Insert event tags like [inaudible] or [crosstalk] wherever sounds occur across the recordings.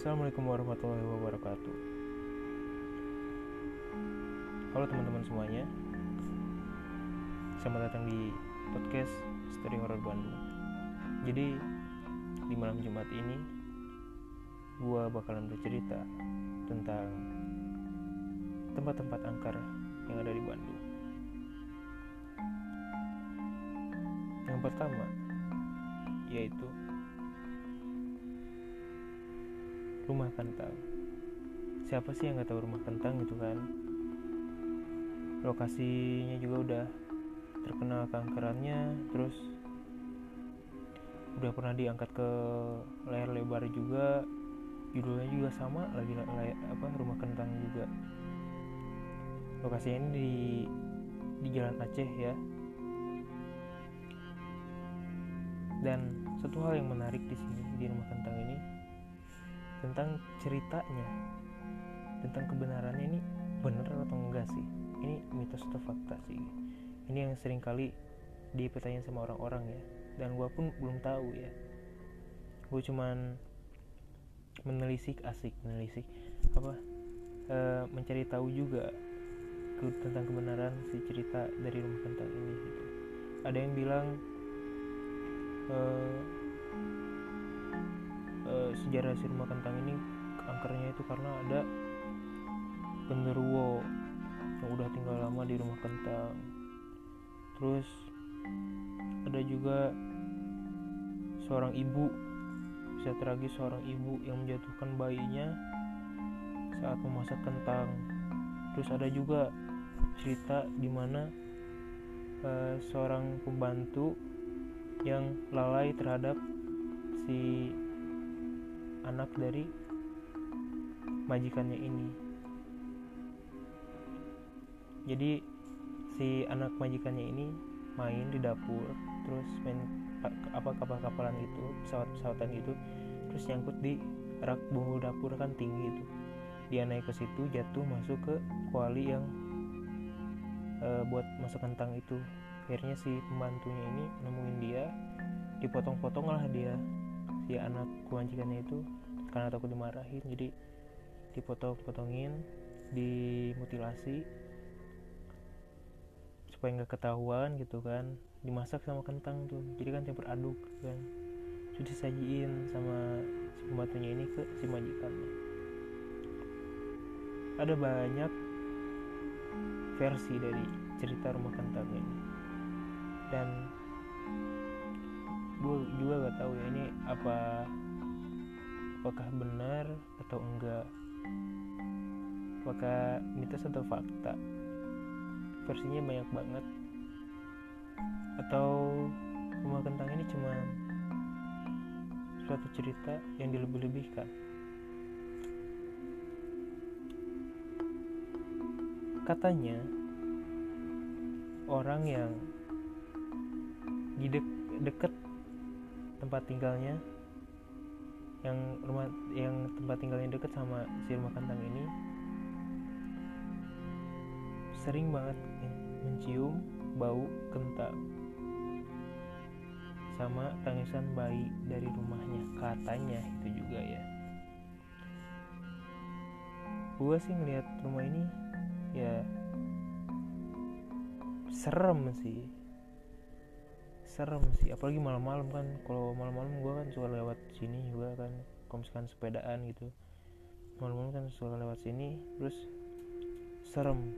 Assalamualaikum warahmatullahi wabarakatuh. Halo teman-teman semuanya. Selamat datang di podcast Story Horror Bandung. Jadi di malam Jumat ini gua bakalan bercerita tentang tempat-tempat angker yang ada di Bandung. Yang pertama yaitu rumah kentang. Siapa sih yang nggak tahu rumah kentang gitu kan? Lokasinya juga udah terkenal kankerannya terus udah pernah diangkat ke layar lebar juga. Judulnya juga sama lagi layar, apa rumah kentang juga. Lokasinya ini di di Jalan Aceh ya. Dan satu hal yang menarik di sini di rumah kentang ini tentang ceritanya tentang kebenarannya ini benar atau enggak sih? Ini mitos atau fakta sih? Ini yang sering kali dipertanyakan sama orang-orang ya dan gue pun belum tahu ya. Gue cuman menelisik asik menelisik apa e, mencari tahu juga ke, tentang kebenaran si cerita dari rumah kentang ini gitu. Ada yang bilang e, uh, sejarah si rumah kentang ini angkernya itu karena ada genderuwo yang udah tinggal lama di rumah kentang. Terus ada juga seorang ibu bisa tragis seorang ibu yang menjatuhkan bayinya saat memasak kentang. Terus ada juga cerita di mana uh, seorang pembantu yang lalai terhadap si anak dari majikannya ini. Jadi si anak majikannya ini main di dapur terus main apa kapal-kapalan gitu pesawat-pesawatan gitu terus nyangkut di rak bumbu dapur kan tinggi itu. Dia naik ke situ jatuh masuk ke kuali yang e, buat masuk kentang itu. Akhirnya si pembantunya ini nemuin dia dipotong-potong lah dia si anak kewajikannya itu karena takut dimarahin jadi dipotong-potongin dimutilasi supaya nggak ketahuan gitu kan. Dimasak sama kentang tuh jadi kan campur aduk kan. Sudah disajiin sama si pembantunya ini ke si majikannya. Ada banyak versi dari cerita rumah kentang ini. Dan juga gak tahu ya ini apa apakah benar atau enggak? Apakah mitos atau fakta? Versinya banyak banget. Atau rumah kentang ini cuma suatu cerita yang dilebih-lebihkan? Katanya orang yang di de deket tempat tinggalnya yang rumah yang tempat tinggalnya deket sama si rumah kentang ini sering banget mencium bau kentang sama tangisan bayi dari rumahnya. Katanya itu juga ya. Gue sih ngeliat rumah ini ya serem sih serem sih apalagi malam-malam kan. Kalau malam-malam gue kan suka lewat sini juga kan kalau sepedaan gitu. Malam-malam kan suka lewat sini terus serem.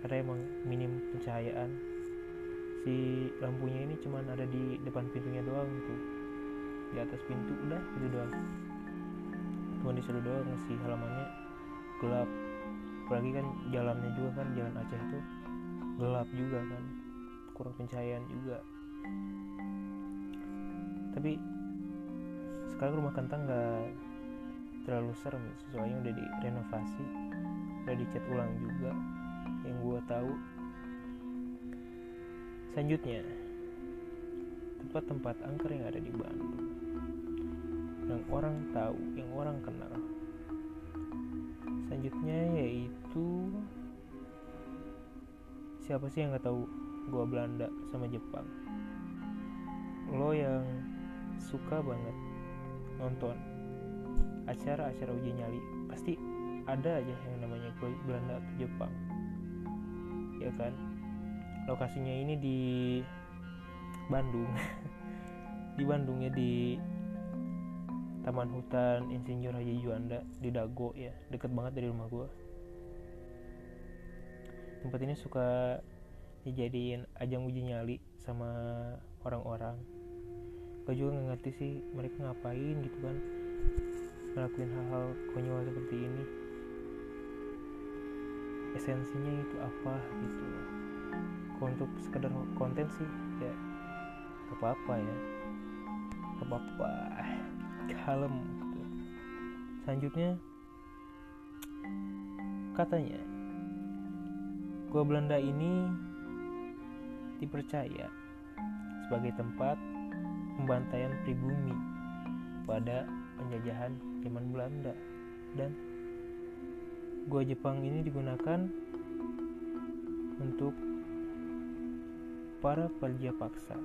Karena emang minim pencahayaan. Si lampunya ini cuman ada di depan pintunya doang gitu. Di atas pintu udah itu doang. Cuma di situ doang si halamannya. Gelap. Apalagi kan jalannya juga kan jalan Aceh itu gelap juga kan. Kurang pencahayaan juga tapi sekarang rumah kentang nggak terlalu serem soalnya udah direnovasi udah dicat ulang juga yang gue tahu. Selanjutnya tempat-tempat angker yang ada di Bandung. Yang orang tahu yang orang kenal. Selanjutnya yaitu siapa sih yang nggak tahu gua Belanda sama Jepang lo yang suka banget nonton acara-acara uji nyali pasti ada aja yang namanya Belanda atau Jepang. Ya kan? Lokasinya ini di Bandung. [laughs] Di Bandung ya di Taman Hutan Insinyur Haji Juanda di Dago ya. Deket banget dari rumah gue tempat ini suka dijadiin ajang uji nyali sama orang-orang gue juga nggak ngerti sih mereka ngapain gitu kan ngelakuin hal-hal konyol seperti ini. Esensinya itu apa gitu. Untuk sekedar konten sih ya apa apa ya. Apa apa kalem gitu. selanjutnya katanya gua Belanda ini dipercaya sebagai tempat pembantaian pribumi pada penjajahan zaman Belanda. Dan gua Jepang ini digunakan untuk para pekerja paksa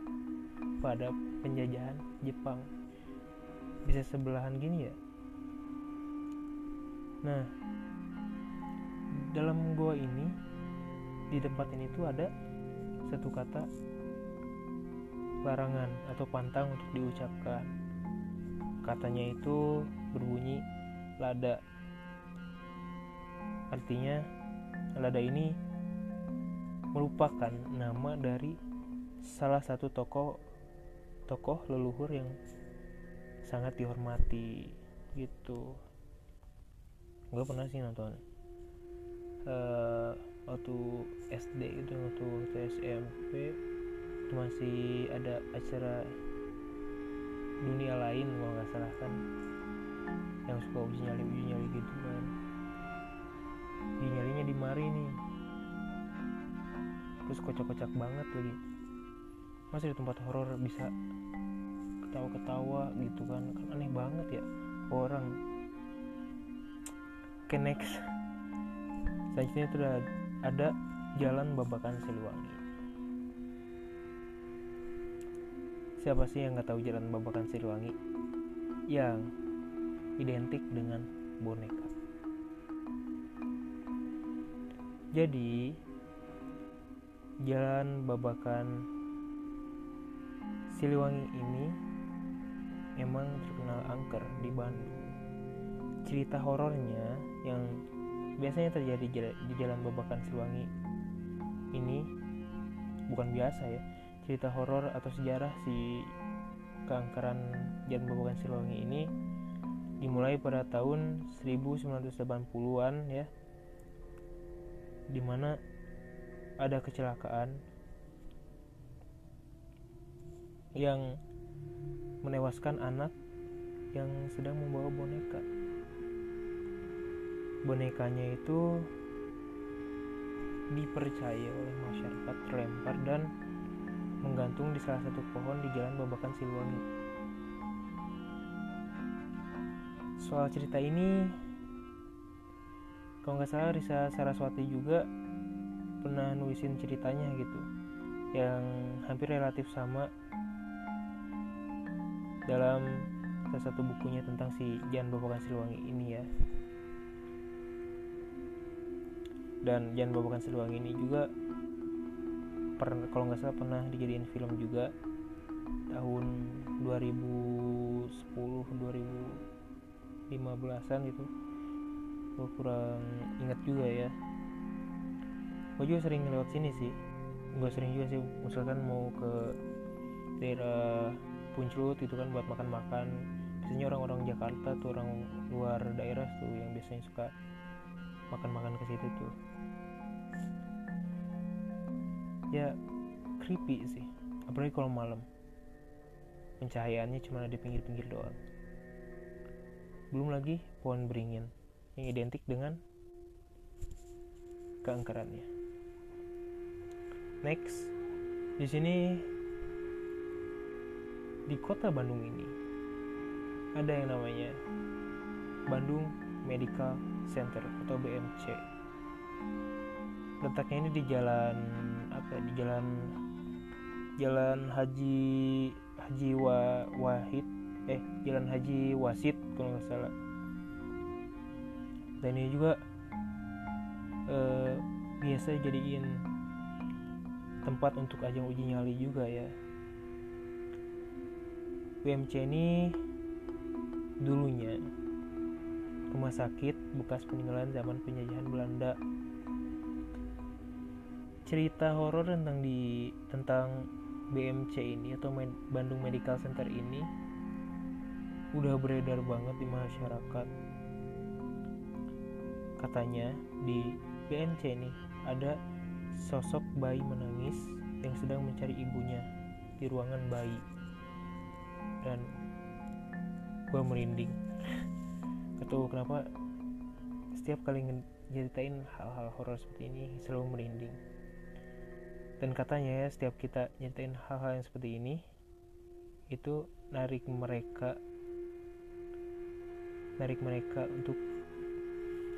pada penjajahan Jepang. Bisa sebelahan gini ya? Nah dalam gua ini di tempat ini tuh ada satu kata larangan atau pantang untuk diucapkan. Katanya itu berbunyi lada. Artinya lada ini merupakan nama dari salah satu tokoh tokoh leluhur yang sangat dihormati gitu. Gue pernah sih nonton uh, waktu SD itu waktu, waktu SMP masih ada acara dunia lain kalau nggak salah kan? Yang suka uji nyali uji nyali gitu kan. Uji nyalinya di mari nih. Terus kocak-kocak banget lagi. Masih di tempat horor bisa ketawa-ketawa gitu kan? Kan aneh banget ya orang. Ke next. Selanjutnya itu ada jalan babakan Siliwangi siapa sih yang nggak tahu jalan babakan Siliwangi? Yang identik dengan boneka. Jadi jalan babakan Siliwangi ini emang terkenal angker di Bandung. Cerita horornya yang biasanya terjadi di jalan babakan Siliwangi ini bukan biasa ya cerita horor atau sejarah si keangkeran jalan babakan Siliwangi ini dimulai pada tahun 1980-an ya di mana ada kecelakaan yang menewaskan anak yang sedang membawa boneka. Bonekanya itu dipercaya oleh masyarakat terlempar dan menggantung di salah satu pohon di jalan Babakan Siliwangi. Soal cerita ini, kalau nggak salah Risa Saraswati juga pernah nulisin ceritanya gitu, yang hampir relatif sama dalam salah satu bukunya tentang si Jan Babakan Siliwangi ini ya dan Jan Babakan Siliwangi ini juga pernah kalau nggak salah pernah dijadiin film juga tahun 2010 2015an gitu. Gue kurang ingat juga ya. Gue juga sering lewat sini sih. Gue sering juga sih misalkan mau ke daerah Punclut itu kan buat makan-makan. Biasanya orang-orang Jakarta tuh orang luar daerah tuh yang biasanya suka makan-makan ke situ tuh ya creepy sih. Apalagi kalau malam. Pencahayaannya cuma ada di pinggir-pinggir doang. Belum lagi pohon beringin yang identik dengan keangkerannya. Next di sini di kota Bandung ini ada yang namanya Bandung Medical Center atau BMC letaknya ini di jalan di jalan jalan Haji Haji Wa, Wahid eh jalan Haji Wasit kalau nggak salah. Dan ini juga eh, biasa jadiin tempat untuk ajang uji nyali juga ya. BMC ini dulunya rumah sakit bekas peninggalan zaman penjajahan Belanda cerita horor tentang di tentang BMC ini atau Bandung Medical Center ini udah beredar banget di masyarakat. Katanya di BMC ini ada sosok bayi menangis yang sedang mencari ibunya di ruangan bayi. Dan gue merinding. [laughs] Atau kenapa setiap kali nyeritain hal-hal horor seperti ini selalu merinding dan katanya ya setiap kita nyetain hal-hal yang seperti ini itu narik mereka narik mereka untuk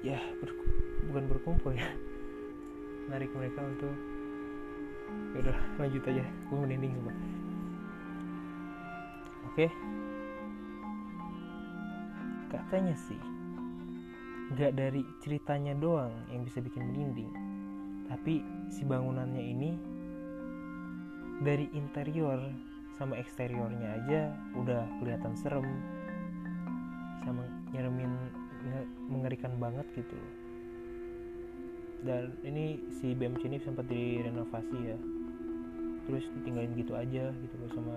ya ber, bukan berkumpul ya. [laughs] Narik mereka untuk ya udah lanjut aja. Gue merinding coba oke. Katanya sih nggak dari ceritanya doang yang bisa bikin merinding. Tapi si bangunannya ini dari interior sama eksteriornya aja udah kelihatan serem. Sama nyeremin mengerikan banget gitu. Dan ini si BMC ini sempat direnovasi ya. Terus ditinggalin gitu aja gitu loh sama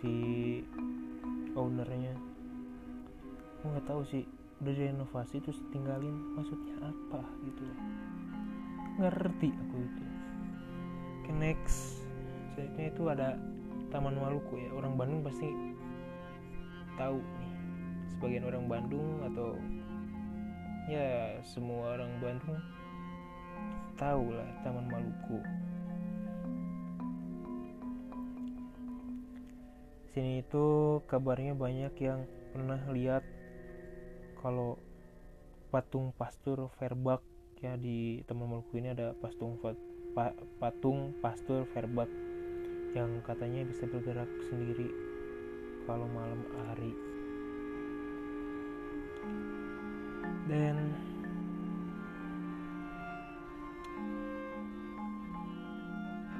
si ownernya. Aku nggak tahu sih udah direnovasi terus tinggalin maksudnya apa gitu loh. Ngerti aku itu. Oke next selanjutnya itu ada Taman Maluku ya. Orang Bandung pasti tahu nih. Sebagian orang Bandung atau ya semua orang Bandung tahu lah Taman Maluku. Sini itu kabarnya banyak yang pernah lihat kalau patung pastur Verbak ya di teman Maluku ini ada patung pa, patung pastur verbak yang katanya bisa bergerak sendiri kalau malam hari. Dan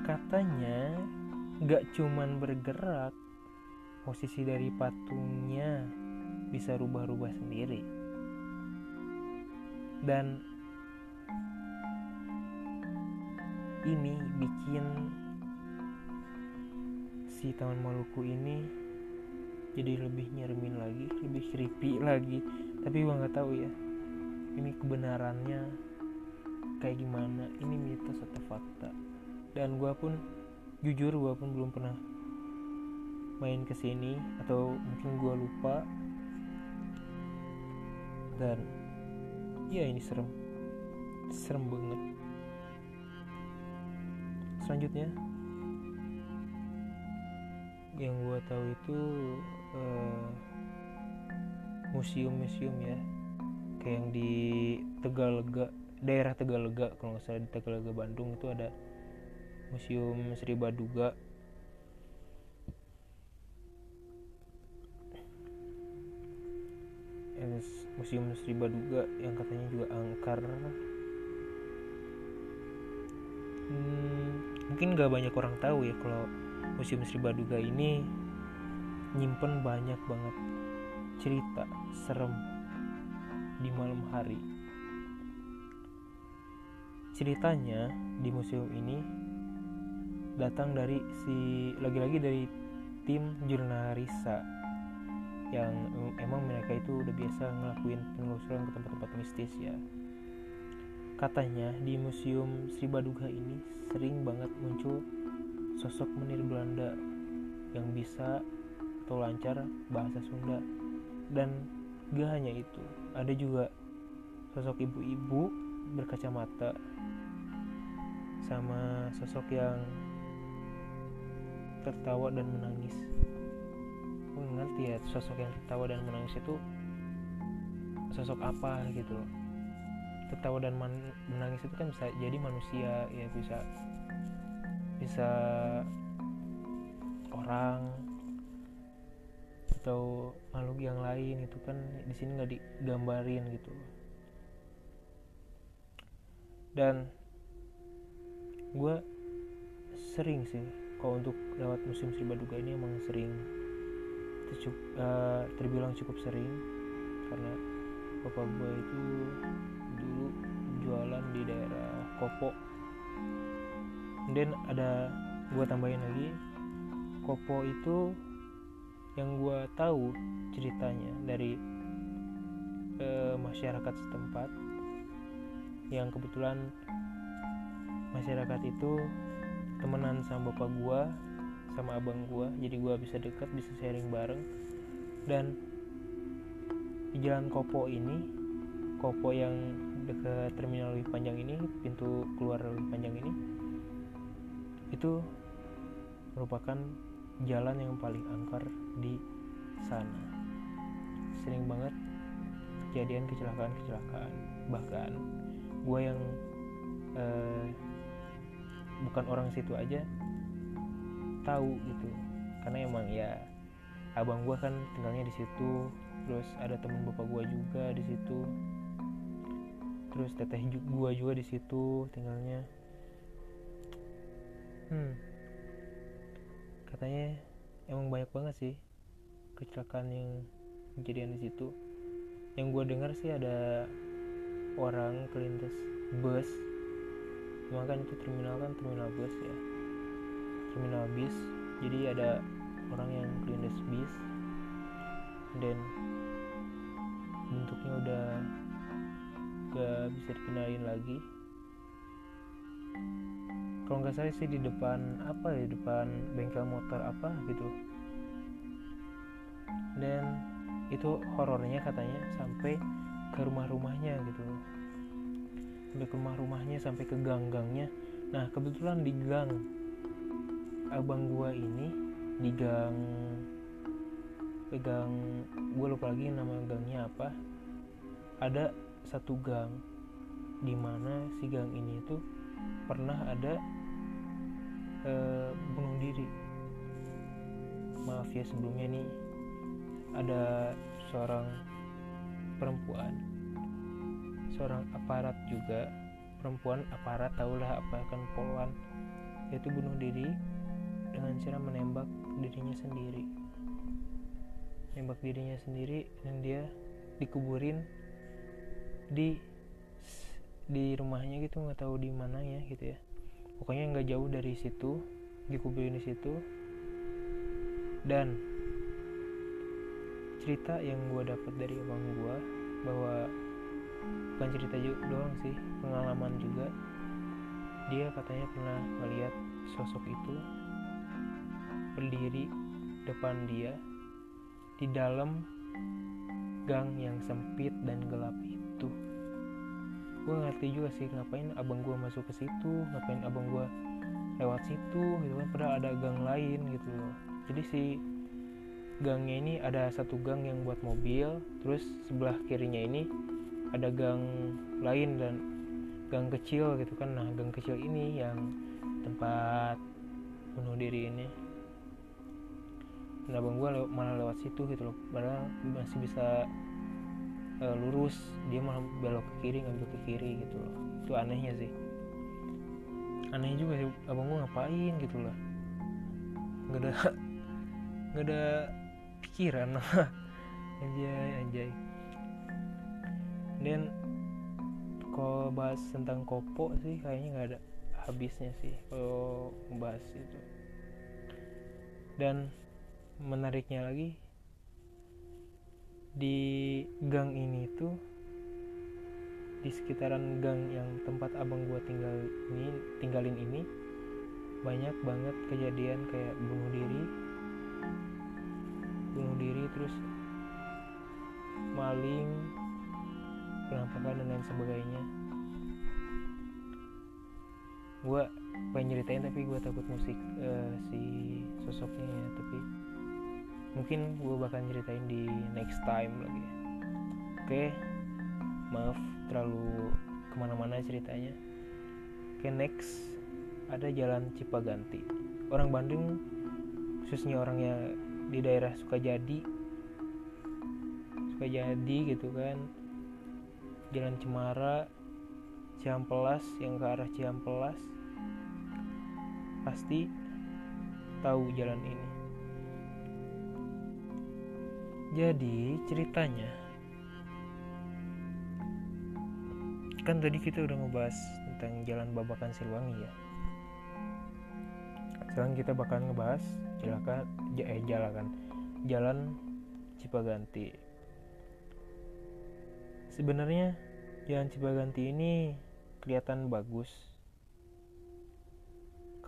katanya gak cuman bergerak posisi dari patungnya bisa rubah-rubah sendiri. Dan ini bikin si Taman Maluku ini jadi lebih nyeremin lagi, lebih creepy lagi. Tapi gua nggak tahu ya, ini kebenarannya kayak gimana, ini mitos atau fakta. Dan gua pun jujur gua pun belum pernah main ke sini atau mungkin gua lupa. Dan ya ini serem, serem banget selanjutnya yang gue tahu itu uh, museum-museum ya. Kayak yang di Tegalega daerah Tegalega kalau nggak salah di Tegalega Bandung itu ada museum Sri Baduga. Museum Sri Baduga yang katanya juga angker. Hmm, mungkin gak banyak orang tahu ya kalau Museum Sri Baduga ini nyimpen banyak banget cerita serem di malam hari. Ceritanya di museum ini datang dari si lagi-lagi dari tim jurnalisa yang emang mereka itu udah biasa ngelakuin penelusuran ke tempat-tempat mistis ya. Katanya di Museum Sri Baduga ini sering banget muncul sosok menir Belanda yang bisa atau lancar bahasa Sunda. Dan gak hanya itu ada juga sosok ibu-ibu berkacamata sama sosok yang tertawa dan menangis. Gue ngerti ya sosok yang tertawa dan menangis itu sosok apa gitu loh. Tertawa dan menangis itu kan bisa jadi manusia ya bisa bisa orang atau makhluk yang lain itu kan di sini nggak digambarin gitu. Dan gue sering sih kalau untuk lewat musim Sri Baduga ini emang sering. Tercup, uh, terbilang cukup sering. Karena bapak gue itu dulu jualan di daerah Kopo dan ada gue tambahin lagi. Kopo itu yang gue tahu ceritanya dari uh, masyarakat setempat yang kebetulan masyarakat itu temenan sama bapak gua sama abang gua. Jadi gua bisa dekat bisa sharing bareng. Dan di jalan Kopo ini Kopo yang dekat terminal lebih panjang ini pintu keluar lebih panjang ini itu merupakan jalan yang paling angker di sana. Sering banget kejadian kecelakaan-kecelakaan. Bahkan gue yang uh, bukan orang situ aja tahu gitu. Karena emang ya abang gue kan tinggalnya di situ terus ada temen bapak gue juga di situ terus teteh gue juga di situ tinggalnya hmm. Katanya emang banyak banget sih kecelakaan yang kejadian di situ. Yang gue dengar sih ada orang kelintas bus. Cuma kan itu terminal kan terminal bus ya. Terminal bis. Jadi ada orang yang kelindas bis. Dan bentuknya udah gak bisa dikenalin lagi kalau nggak salah sih di depan apa ya depan bengkel motor apa gitu. Dan itu horornya katanya sampai ke rumah-rumahnya gitu. Sampai ke rumah-rumahnya sampai ke gang-gangnya. Nah kebetulan di gang abang gua ini di gang gang gue lupa lagi nama gangnya apa ada satu gang di mana si gang ini itu pernah ada e, bunuh diri. Maaf ya sebelumnya nih ada seorang perempuan seorang aparat juga. Perempuan aparat tahulah apa kan poluan yaitu bunuh diri dengan cara menembak dirinya sendiri. Menembak dirinya sendiri dan dia dikuburin di di rumahnya gitu nggak tahu di mana ya gitu ya pokoknya nggak jauh dari situ di situ. Dan cerita yang gue dapat dari abang gue bahwa bukan cerita juga doang sih pengalaman juga. Dia katanya pernah melihat sosok itu berdiri depan dia di dalam gang yang sempit dan gelap itu gue ngerti juga sih ngapain abang gue masuk ke situ ngapain abang gue lewat situ gitu kan. Padahal ada gang lain gitu loh. Jadi si gangnya ini ada satu gang yang buat mobil terus sebelah kirinya ini ada gang lain dan gang kecil gitu kan. Nah gang kecil ini yang tempat bunuh diri ini. Nah bang gue lew malah lewat situ gitu loh. Padahal masih bisa uh, lurus. Dia malah belok ke kiri ngambil ke kiri gitu loh. Itu anehnya sih. Aneh juga sih abang gue ngapain gitu loh. Nggak ada [laughs] nggak ada pikiran. [laughs] Anjay anjay. Dan kalau bahas tentang kopo sih kayaknya nggak ada habisnya sih kalau bahas itu. Dan menariknya lagi di gang ini tuh di sekitaran gang yang tempat abang gua tinggal ini tinggalin ini banyak banget kejadian kayak bunuh diri. Bunuh diri terus maling penampakan dan lain sebagainya. Gue pengen nyeritain tapi gue takut musik uh, si sosoknya ya tapi mungkin gue bakal nyeritain di next time lagi. Oke? Maaf terlalu ke mana-mana ceritanya. Oke next. Ada jalan Cipaganti. Orang Bandung khususnya orang yang di daerah Sukajadi. Sukajadi gitu kan. Jalan Cemara Ciampelas yang ke arah Ciampelas pasti tahu jalan ini jadi ceritanya. Kan tadi kita udah ngebahas tentang jalan babakan Silwangi ya. Sekarang kita bakal ngebahas jalan eh jalan jalan Cipaganti. Sebenarnya jalan Cipaganti ini kelihatan bagus.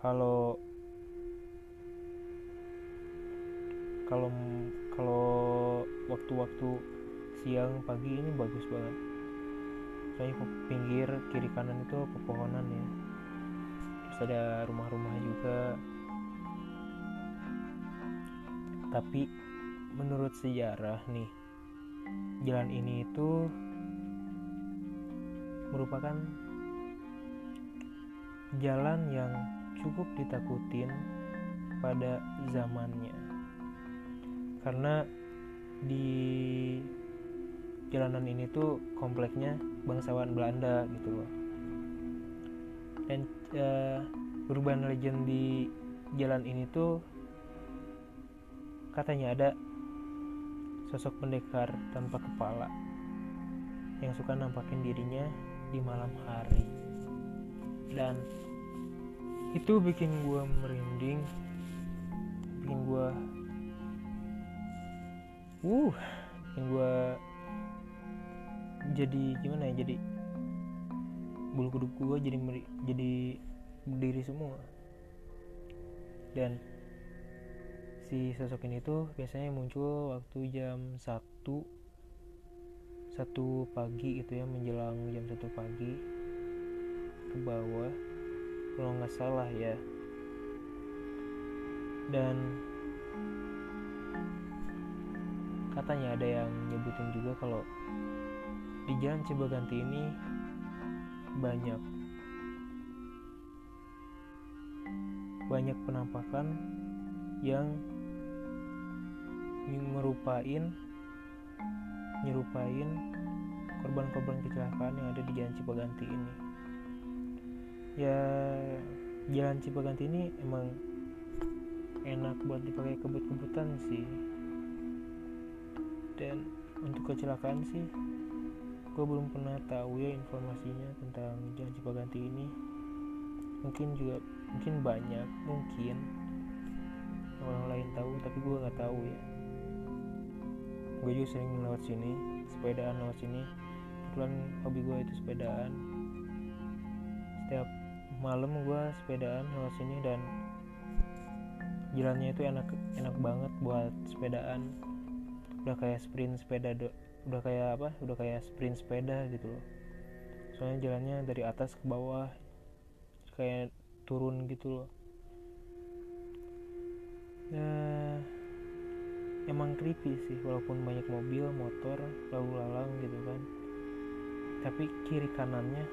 Kalau kalau kalau waktu-waktu siang pagi ini bagus banget. Saya pinggir kiri kanan itu pepohonan ya. Terus ada rumah-rumah juga. Tapi menurut sejarah nih jalan ini itu merupakan jalan yang cukup ditakutin pada zamannya. Karena di jalanan ini tuh kompleknya bangsawan Belanda gitu loh. Dan uh, urban legend di jalan ini tuh katanya ada sosok pendekar tanpa kepala yang suka nampakin dirinya di malam hari. Dan itu bikin gue merinding bikin gue uh bikin gue jadi gimana ya jadi bulu kuduk gue jadi meri, jadi berdiri semua. Dan si sosok ini tuh biasanya muncul waktu jam satu satu pagi gitu ya menjelang jam satu pagi ke bawah kalau nggak salah ya. Dan katanya ada yang nyebutin juga kalau di jalan Cibaganti ini banyak banyak penampakan yang merupain nyerupain korban-korban kecelakaan yang ada di jalan Cipaganti ini. Ya jalan Cipaganti ini emang enak buat dipakai kebut-kebutan sih dan untuk kecelakaan sih gue belum pernah tahu ya informasinya tentang jalan Cipaganti ini. Mungkin juga mungkin banyak mungkin orang lain tahu tapi gue nggak tahu ya. Gue juga sering lewat sini sepedaan lewat sini. Kebetulan hobi gue itu sepedaan. Setiap malam gue sepedaan lewat sini dan jalannya itu enak enak banget buat sepedaan udah kayak sprint sepeda do, udah kayak apa udah kayak sprint sepeda gitu loh. Soalnya jalannya dari atas ke bawah kayak turun gitu loh. Nah emang creepy sih walaupun banyak mobil motor lalu lalang gitu kan. Tapi kiri kanannya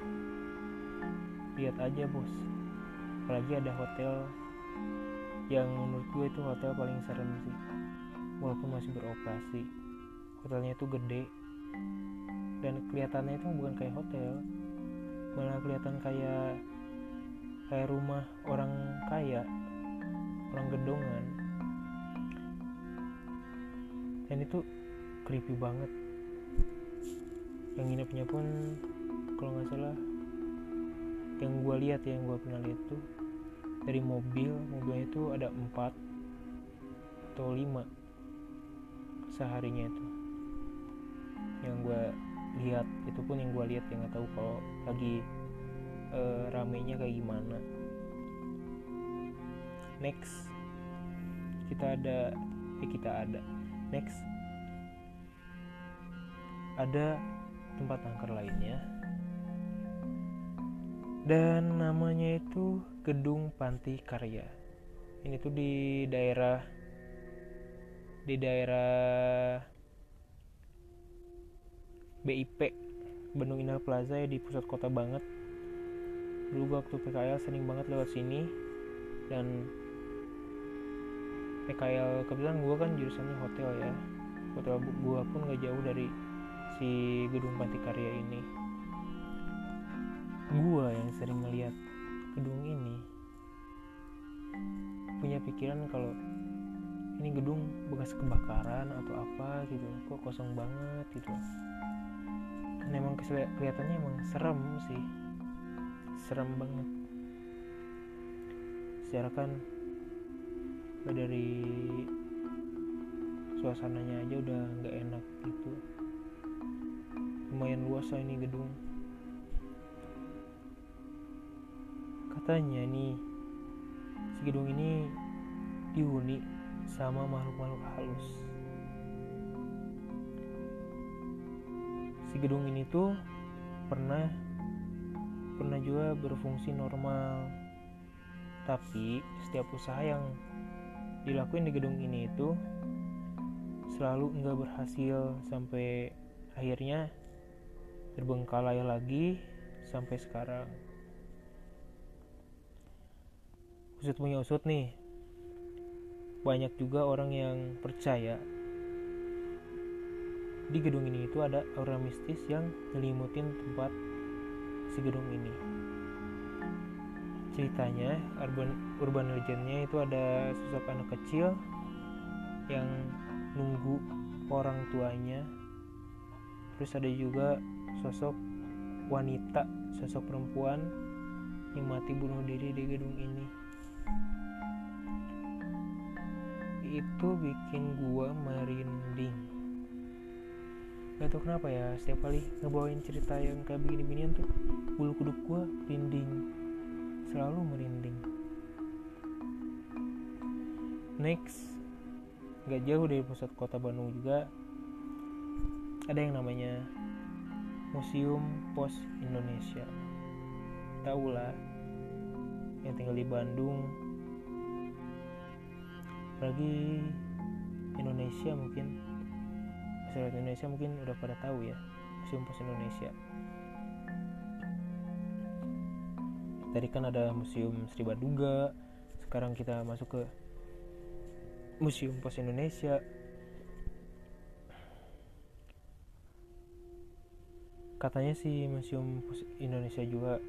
lihat aja bos. Apalagi ada hotel yang menurut gue itu hotel paling serem sih walaupun masih beroperasi. Hotelnya itu gede. Dan kelihatannya itu bukan kayak hotel. Malah kelihatan kayak kayak rumah orang kaya. Orang gedongan dan itu creepy banget. Yang nginepnya pun kalau nggak salah yang gue lihat ya yang gue pernah lihat tuh dari mobil mobilnya itu ada empat atau lima seharinya itu. Yang gue lihat itu pun yang gue lihat yang nggak tahu kalau lagi uh, ramenya kayak gimana. Next kita ada eh kita ada. Next ada tempat angker lainnya. Dan namanya itu Gedung Panti Karya. Ini tuh di daerah di daerah BIP Bandung Indah Plaza ya di pusat kota banget. Dulu waktu PKL sering banget lewat sini dan PKL kebetulan gue kan jurusannya hotel ya. Hotel gue pun gak jauh dari si gedung Panti Karya ini. Gua yang sering melihat gedung ini punya pikiran kalau ini gedung bekas kebakaran atau apa gitu. Kok kosong banget gitu. Kan emang kelihatannya emang serem sih. Serem banget. Secara kan dari suasananya aja udah nggak enak gitu. Lumayan luas lah ini gedung. Katanya nih si gedung ini dihuni sama makhluk-makhluk halus. Si gedung ini tuh pernah pernah juga berfungsi normal. Tapi setiap usaha yang dilakuin di gedung ini itu selalu nggak berhasil sampai akhirnya terbengkalai lagi sampai sekarang. Usut punya usut nih banyak juga orang yang percaya di gedung ini itu ada aura mistis yang nyelimutin tempat si gedung ini. Ceritanya urban urban legendnya itu ada sosok anak kecil yang nunggu orang tuanya. Terus ada juga sosok wanita sosok perempuan yang mati bunuh diri di gedung ini itu bikin gua merinding. Gak tau kenapa ya setiap kali ngebawain cerita yang kayak begini-beginian tuh bulu kuduk gua merinding. Selalu merinding. Next gak jauh dari pusat kota Bandung juga ada yang namanya Museum Pos Indonesia. Tahu lah yang tinggal di Bandung lagi Indonesia mungkin. Masyarakat Indonesia mungkin udah pada tahu ya Museum Pos Indonesia. Tadi kan ada Museum Sri Baduga sekarang kita masuk ke Museum Pos Indonesia. Katanya sih Museum Pos Indonesia juga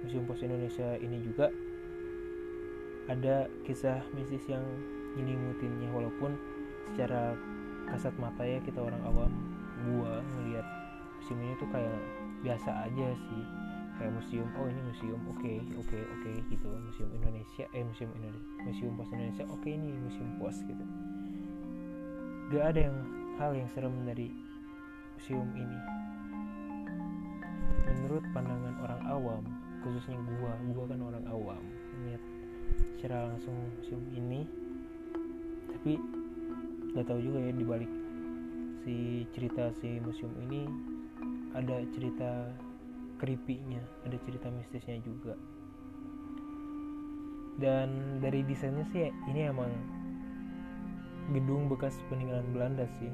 Museum Pos Indonesia ini juga ada kisah mistis yang nyelimutinnya walaupun secara kasat mata ya kita orang awam gua ngelihat museum ini tuh kayak biasa aja sih. Kayak museum oh ini museum oke okay, oke okay, oke okay, gitu. Museum Indonesia eh museum Indonesia museum pos Indonesia oke okay, ini museum pos gitu. Gak ada yang hal yang serem dari museum ini. Menurut pandangan orang awam khususnya gua gua kan orang awam melihat secara langsung museum ini tapi gak tahu juga ya dibalik si cerita si museum ini ada cerita creepy-nya, ada cerita mistisnya juga. Dan dari desainnya sih ini emang gedung bekas peninggalan Belanda sih.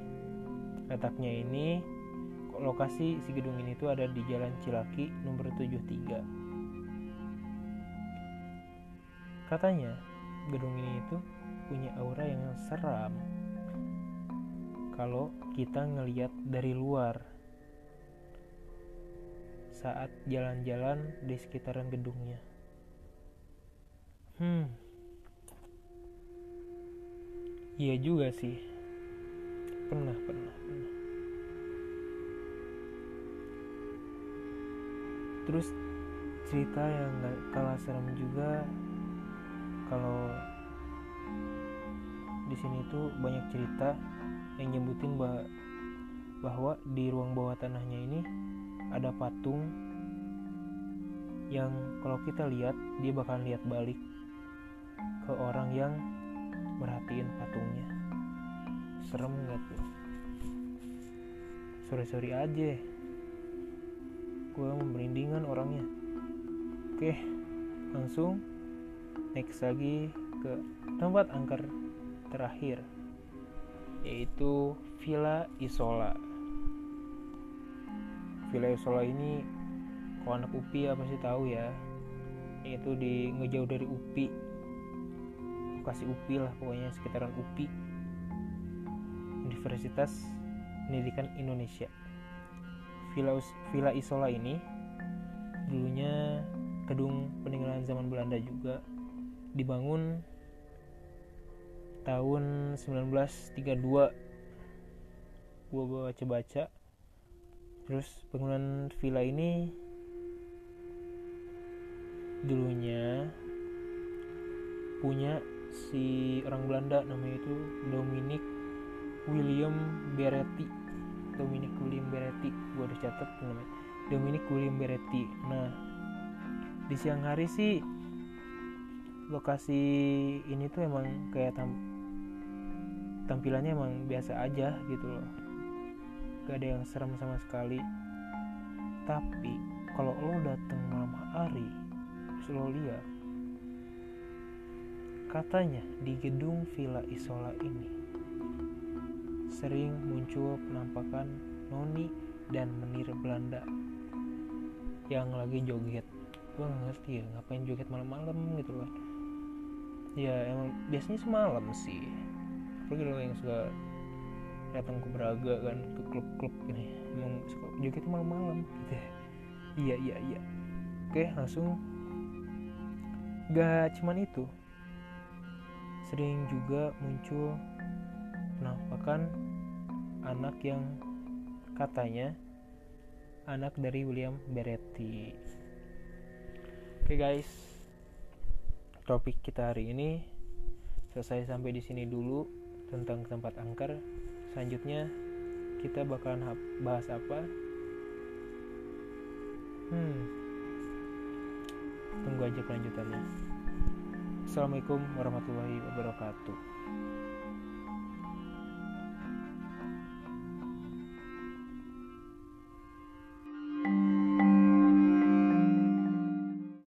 Letaknya ini lokasi si gedung ini tuh ada di Jalan Cilaki nomor 73. Katanya gedung ini itu punya aura yang seram. Kalau kita ngeliat dari luar saat jalan-jalan di sekitaran gedungnya. Hmm. Iya juga sih. Pernah, pernah, pernah. Terus cerita yang gak kalah serem juga kalau di sini tuh banyak cerita yang nyebutin bahwa bahwa di ruang bawah tanahnya ini ada patung yang kalau kita lihat dia bakal lihat balik ke orang yang merhatiin patungnya. Serem gak tuh? Sorry aja. Gue merindingan orangnya. Oke langsung next lagi ke tempat angker terakhir yaitu Villa Isola. Villa Isola ini kalau anak UPI apa sih tahu ya itu di ngejauh dari UPI lokasi UPI lah pokoknya sekitaran UPI Universitas Pendidikan Indonesia. Villa, Villa Isola ini dulunya gedung peninggalan zaman Belanda juga dibangun tahun 1932 gua baca-baca. Terus bangunan villa ini dulunya punya si orang Belanda namanya itu Dominic William Beretti. Dominic William Beretti gua udah catat namanya. Dominic William Beretti. Nah di siang hari sih lokasi ini tuh emang kayak tam tampilannya emang biasa aja gitu loh. Gak ada yang serem sama sekali. Tapi kalau lo datang malam hari terus lo lihat katanya di gedung Villa Isola ini sering muncul penampakan noni dan menir Belanda yang lagi joget. Gue gak ngerti ya ngapain joget malam-malam gitu kan ya emang biasanya semalam sih. Apalagi lo yang suka datang ke Braga kan ke klub-klub ini. Emang suka joget malam-malam. Gitu [laughs] ya. iya iya iya. Oke langsung. Gak cuman itu. Sering juga muncul penampakan anak yang katanya anak dari William Beretti. Oke guys, topik kita hari ini selesai sampai di sini dulu tentang tempat angker. Selanjutnya kita bakalan bahas apa? Hmm, tunggu aja kelanjutannya. Assalamualaikum warahmatullahi wabarakatuh.